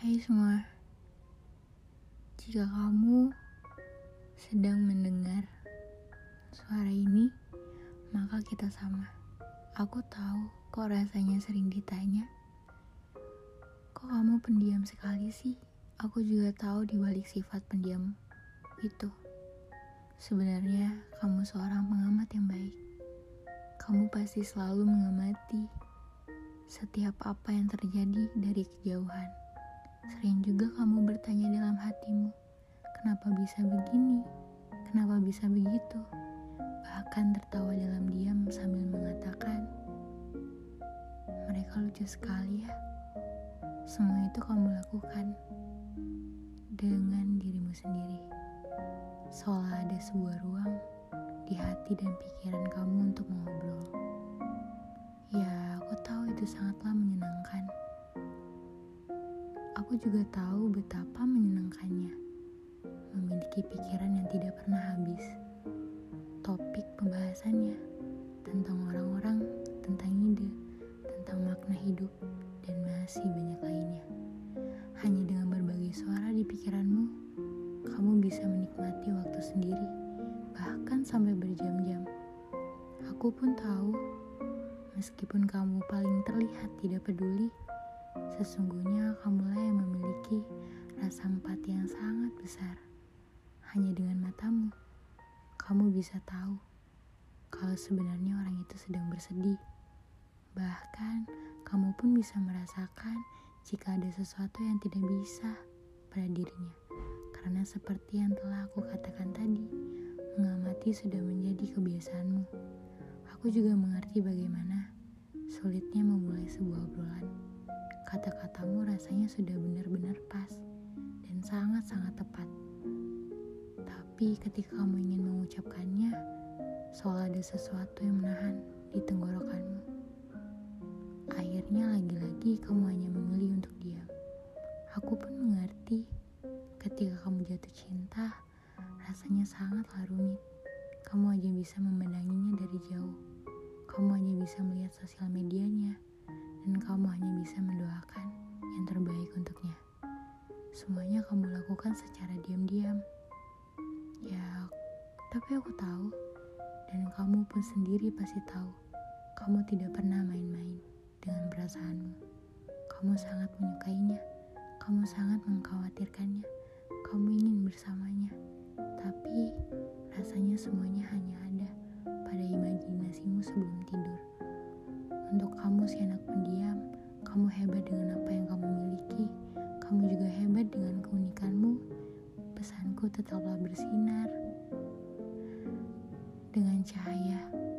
Hai semua, jika kamu sedang mendengar suara ini, maka kita sama. Aku tahu kok rasanya sering ditanya, kok kamu pendiam sekali sih? Aku juga tahu di balik sifat pendiam itu. Sebenarnya kamu seorang pengamat yang baik. Kamu pasti selalu mengamati setiap apa yang terjadi dari kejauhan. Sering juga kamu bertanya dalam hatimu, kenapa bisa begini? Kenapa bisa begitu? Bahkan tertawa dalam diam sambil mengatakan, mereka lucu sekali ya. Semua itu kamu lakukan dengan dirimu sendiri. Seolah ada sebuah ruang di hati dan pikiran kamu untuk mengobrol. Ya, aku tahu itu sangatlah menyenangkan. Aku juga tahu betapa menyenangkannya memiliki pikiran yang tidak pernah habis. Topik pembahasannya tentang orang-orang, tentang ide, tentang makna hidup, dan masih banyak lainnya. Hanya dengan berbagai suara di pikiranmu, kamu bisa menikmati waktu sendiri, bahkan sampai berjam-jam. Aku pun tahu, meskipun kamu paling terlihat tidak peduli, sesungguhnya kamulah yang memiliki rasa empati yang sangat besar. Hanya dengan matamu, kamu bisa tahu kalau sebenarnya orang itu sedang bersedih. Bahkan, kamu pun bisa merasakan jika ada sesuatu yang tidak bisa pada dirinya. Karena seperti yang telah aku katakan tadi, mengamati sudah menjadi kebiasaanmu. Aku juga mengerti bagaimana sulitnya memulai sebuah obrolan. Kata-katamu rasanya sudah benar-benar pas dan sangat-sangat tepat. Tapi ketika kamu ingin mengucapkannya, seolah ada sesuatu yang menahan di tenggorokanmu. Akhirnya lagi-lagi kamu hanya memilih untuk diam. Aku pun mengerti ketika kamu jatuh cinta, rasanya sangatlah rumit. Kamu hanya bisa memandanginya dari jauh. Kamu hanya bisa melihat sosial medianya, dan kamu hanya bisa mendoakan yang terbaik untuknya. Semuanya kamu lakukan secara diam-diam. Ya, tapi aku tahu, dan kamu pun sendiri pasti tahu, kamu tidak pernah main-main dengan perasaanmu. Kamu sangat menyukainya, kamu sangat mengkhawatirkannya, kamu ingin bersamanya, tapi rasanya semuanya hanya ada pada imajinasimu sebelum tidur. Kamu si anak pendiam, kamu hebat dengan apa yang kamu miliki, kamu juga hebat dengan keunikanmu. Pesanku tetaplah bersinar dengan cahaya.